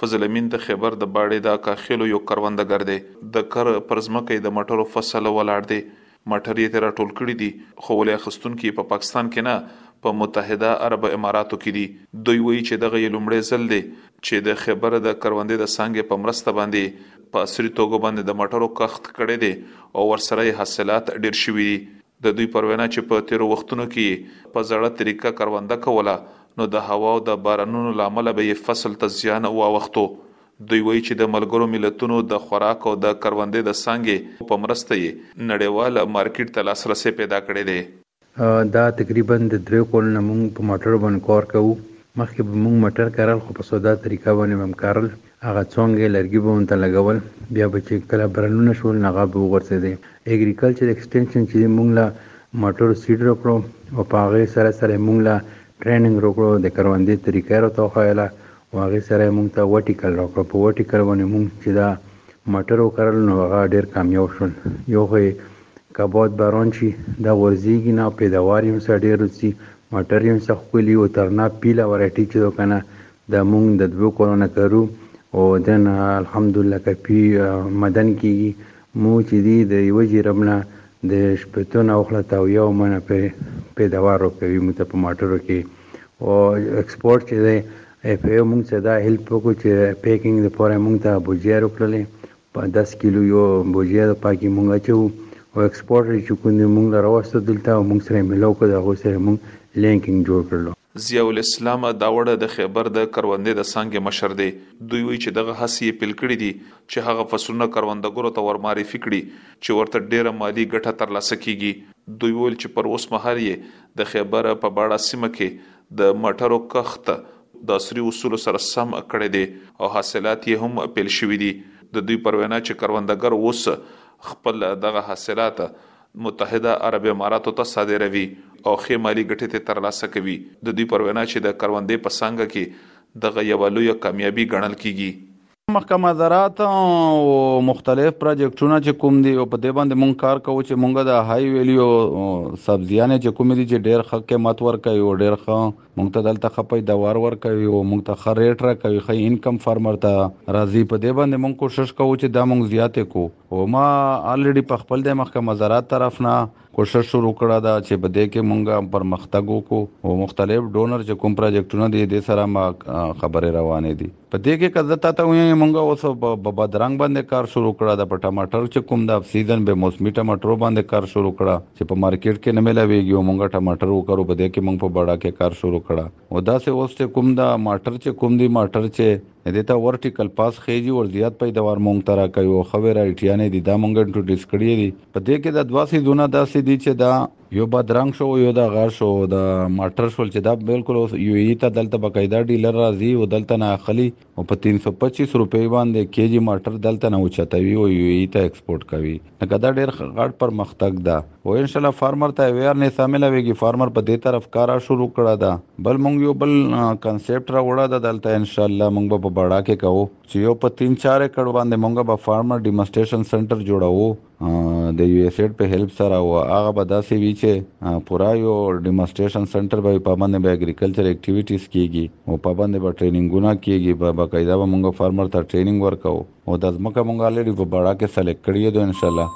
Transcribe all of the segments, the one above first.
فضل امین د خېبر د باړې د اکاخېلو یو کرونده ګر دی. د کر پر ځمکه یې د مټرو فصل ولاړ دی. مټر یې ترې راټول کړي دي، خو ولې اخیستونکي یې په پاکستان کې نه، په متحده عرب اماراتو کې دي. دوی وایي چې دغه یې لومړی ځل دی چې د خېبر د کروندې د څانګې په مرسته باندې یې په عصري توګه باندې د مټرو کښت کړی دی او ورسره یې حاصلات ډېر شوي دي. د دوی پر وینا چې په تېرو وختونو کې یې په زړه طریقه کرونده کوله نو د هوا او د بارانونو له امله به یې فصل ته زیان واوښتو. دوی وایي چې د ملګرو ملتونو د خوراک او د کروندې د څانګې په مرسته یې نړیوال مارکیټ ته لاسرسی پیدا کړی دی. دا تقریباً د درېیو کلونو نه موږ په موټرو باندې کار کوو. مخکې به موږ موټر کرل خو په ساده طریقه باندې به هم کرل. هغه څونګه لرګي به ونته لګول بیا به چی کله برنونه شول نو هغه به وغورځیدی ایګریکلچر ایکسټینشن چی دی مونږ له مټرو سیډ روکړو او په هغی سره سره یی مونږ له ټریننګ روکړو د کروندی طریقه یی راته وښایله او هغی سره یی مونږ ته وټیکل روکړو په وټیکل باندی مونږ چی دا مټر وکرل نو هغه ډیر کامیاب شول یو خو یی که باد باران شی دا غورځیږی نه او پیداوار یی هم سه ډیر وسی مټر یی هم سه ښکلی او ترنا پیله ورایټی چی ده کنه دا مونږ د دوو کالو نه کرو او ده نه الحمدالله کفي مدن کېږي. مونږ چې دي د يوه جرب نه د شپېتو نه اوخله تاو يو منه پرې پېداوار ورکوي مونږ ته په ماټرو کې او اېکسپورټ چې دی اېف اېو مونږ ته دا هېلپ وکړو چې پېکېنګ لپاره يې مونږ ته بوجۍ روکړلې په دس کيلو يو بوجۍ ده پا کې مونږ اچوو او اېکسپورټ يې چې کوم دی مونږ له راوستو دلته او مونږ سره يې ملو کړو د هغوی سره يې مونږ لېنکېنګ جوړ کړلو. ضیاء الاسلام داوړ د خیبر د کروندې د څانګې مشر دی. دوی وایي چې دغه هڅې یې پیل کړې دي چې هغه فصلونه کروندګرو ته ورمعرفي کړي چې ورته ډېره مالي ګټه ترلاسه کېږي. دوی وویل چې پر اوس مهال یې د خیبر په باړه سیمه کې د مټرو کښت د عصري اصولو سره سم کړی دی او حاصلات یې هم پیل شوي دي. د دوی پر وینا چې کروندګر اوس خپل دغه حاصلات متحده عرب اماراتو ته صادروي او ښې مالي ګټې ترې ترلاسه کوي، د دوی پر وینا چې د کروندې په څانګه کې دغه یوه لویه کامیابي ګڼل کېږي. محکمه زراعت او مختلف پراجیکټونه چې کوم دي او په دې باندې مونږ کار کوو چې مونږ د های ویلیو سبزیانې چې کومې دي چې ډېر ښه قیمت ورکوي او ډېر ښه مونږ ته دلته ښه پیداوار ورکوي او مونږ ته ښه ریټ راکوي، ښه انکم فارمر ته راځي، په دې باندې مونږ کوشش کوو چې دا مونږ زیاتې کړو. او ما الریډي په خپل د محکمه زراعت طرف نه کوشش شروع کړه ده چې په دې کې مونږه پرمختګ وکړو او مختلف ډونر چې کوم پروجیکټونه دي د سره ما خبرې روانې دي په دې کې کزه تا ته وایي مونږه اوس په بدرنګ باندې کار شروع کړه ده په ټماټر چې کوم د سیزن به موسمي ټماټر باندې کار شروع کړه چې په مارکیټ کې نه ملاويږي مونږه ټماټر وکړو په دې کې مونږ په بڑا کې کار شروع کړه او داسې اوس چې کوم دا ماټر چې کوم دی ماټر چې دې ته ورټیکل پاس خېجي ور زیات پیداوار مونږ ته راکوي او ښه ویرایټیانې دي دا مونږ انټروډیوس کړي دي په دې کې دا دوه سیزونه داسې دي چې دا یو بادرنګ شو یو دا غار شو دا ماټر شول چې دا بالکل اوس یو ای ته دلته باقاعده ډیلر راځي او دلته نه اخلي او په 325 روپۍ باندې کېجي ماټر دلته نه اوچتوي او یو ای ته ایکسپورټ کوي لکه دا ډېر غټ پرمختګ ده او ان شاء الله فارمر ته اویرنس ملويږي فارمر په دې طرف کار شروع کړه ده بل مونږ یو بل کنسپټ راوړه ده دلته ان شاء الله مونږ په بڑا کې کوو چې یو په 3 4 ایکړ باندې مونږ به فارمر ډیمونسټریشن سنټر جوړوو د یو ایس ایډ په هیلپ سره او هغه به داسې وي چې پورا یو ډیمونسټریشن سنټر به په باندې به اګریکلچر اکټیویټیز کیږي او په باندې به ټریننګونه کیږي په باقاعده به موږ فارمر ته ټریننګ ورکاو او د ځمکه موږ الریډي په بړا کې سلیکټ کړی دی ان شاء الله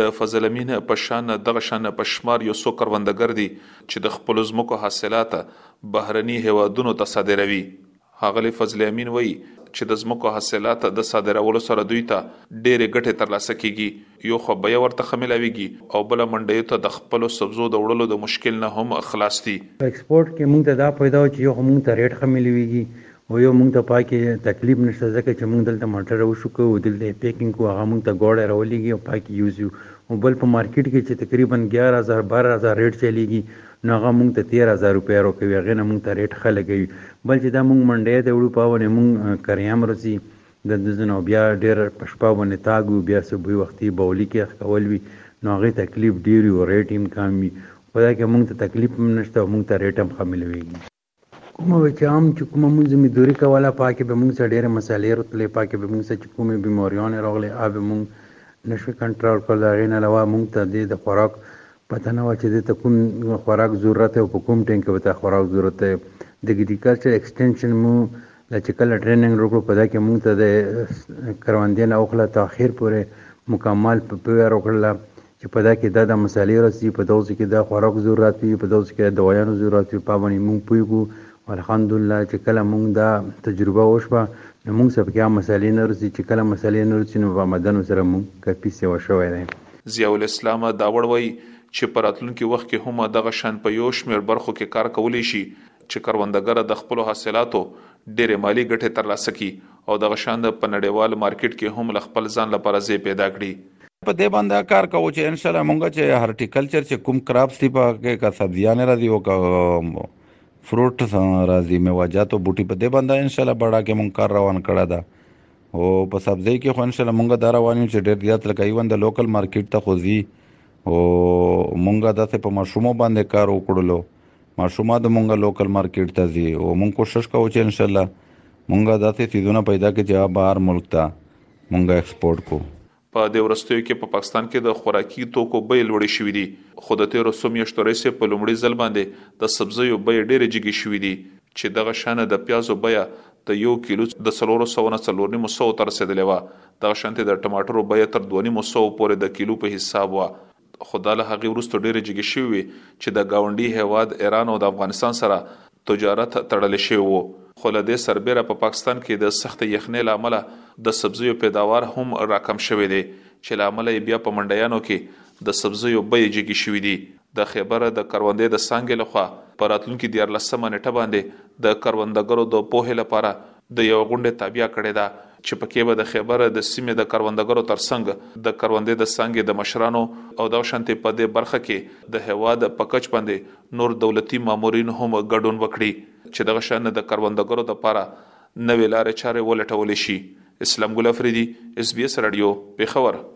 د فضل امین په شان دغه شان په شمار یو څو کروندګر دي چې د خپلو ځمکو حاصلات بهرني هېوادونو ته صادروي. ښاغلی فضل امین وایي چې د ځمکو حاصلات د صادرولو سره دوی ته ډېرې ګټې ترلاسه کېږي، یو خو بیه ورته ښه ملاوېږي او بله منډیو ته د خپلو سبزو د وړلو د مشکل نه هم خلاص دي. په اېکسپورټ کې موږ ته دا فایده وه چې یو خو موږ ته رېټ ښه ملوېږي او یو موږ ته پای کې تکلیف نشته ځکه چې موږ دلته موټر اوشو کوو، دلته یې پېکېنګ کوو، هغه موږ ته ګوړی راولېږي او پای کې یوزي او بل په مارکېټ کې چې تقریباً ګیاره هزار، باره هزار رېټ چلېږي، نو هغه مونږ ته تیر هزار روپی روکوی هغی نه مونږ ته ریټ ښه لګوی بل چی دا مونږ منډی ته وړو په ونی مونږ کریام رسی د دزو نه او بیا ډیر په شپه ونی تاګ وی او بیا صبحی وختی بولی کی ښکول وی نو هغی تکلیف ډیر وی او ریټ هم کم وی خو دا کی مونږ ته تکلیف هم نشته او مونږ ته ریټ هم ښه ملویږی. کومه وه چې عام چې کومه مونږ زمیدوري کوله پا کې به مونږ څخه ډېرې مسئلې رتلې پا کې به مونږ څخه چې کومې بیماریانې راغلې هغه به مونږ نه شوی کنټرول کول د هغې نه علاوه مونږ ته دې د خوراک پته نه وه چې دې ته کوم خوراک ضرورت دی او په کوم ټایم کې به ته خوراک ضرورت دی د اګریکلچر ایکسټینشن مو له چې کله ټریننګ وکړو په دا کې مونږ ته د کروندې نه اوخله تاخیر پورې مکمل په پوهه راکړله چې په دا کې دا دا مسالې راځي په دغه کې دا خوراک ضرورت وي په دغه کې دوایانو ضرورت وي په باندې مونږ پویګو الحمدلله چې کله مونږ دا تجربه وشوه نو مونږ سره پکې هغه مسالې نه راځي چې کله مسالې نه راځي نو په آمدنو سره مونږ کافي سیوا شوی دی ضیاءالاسلام داوړ وایي چې په راتلونکي وخت کې هم دغه شان په یو شمېر برخو کې کار کولی شي چې کروندګر د خپلو حاصلاتو ډېرې مالي ګټې ترلاسه کړي او دغه شان په نړېوال مارکېټ کې هم له خپل ځان لپاره ځای پېدا کړي. په دې باندې کار کوو چې ان شاء الله مونږ چې هارټیکلچر چې کوم کراپس دي په کې که سبزیانې راځي او که فروټ راځي میواجاتو بوټي په دې باندې ان شاء الله بړا کې مونږ کار روان کړی ده او په سبزۍ کې خو ان شاء الله مونږ دا روان یو چې ډېر زیات لکه ایون د لوکل مارکیټ ته خو ځي او مونږ داسې په ماشومو باندې کار وکړلو ماشوما د مونږه لوکل مارکیټ ته ځي او مونږ کوشش کوو چې ان شاء الله مونږه داسې چیزونه پیدا کړو چې بهر ملک ته مونږه ایکسپورټ کو په دې وروستیو کې په پاکستان کې د خوراکي توکو بیې لوړې شوې دي، خو د تېرو څو میاشتو راهیسې په لومړي ځل باندې د سبزیو بیې ډېرې جګې شوې دي، چې دغه شان د پیازو بیه د یو کیلو د څلورو سوو نه څلور نیمو سوو ته رسېدلې وه، دغه شانتې د ټماټرو بیه تر دوه نیمو سوو پورې د کیلو په حساب وه. خو دا له هغې وروسته ډېرې جګې شوې وې چې د ګاونډي هېواد ایران او د افغانستان سره تجارت تړلی شوی و. خو له دې سربېره په پاکستان کې د سختې یخنۍ له امله د سبزیو پیداوار هم راکم شوی دی چې له امله یې بیا په منډیانو کې د سبزیو بیې جګې شوې دي. د خېبر د کروندې د څانګې لخوا په راتلونکي دیارلس مه نېټه باندې د کروندګرو د پوهې لپاره د یوه غونډې تابیا کړې ده چې په کې به د خیبر د سیمې د کروندګرو تر څنګ د کروندې د څانګې د مشرانو او دغه شانتې په دې برخه کې د هیواد په کچ باندې نور دولتي مامورین هم ګډون وکړي چې دغه شان د کروندګرو د پاره نوې لارې چارې ولټول شي. اسلام ګل افریدي، اس بي اس راډیو، پېښور.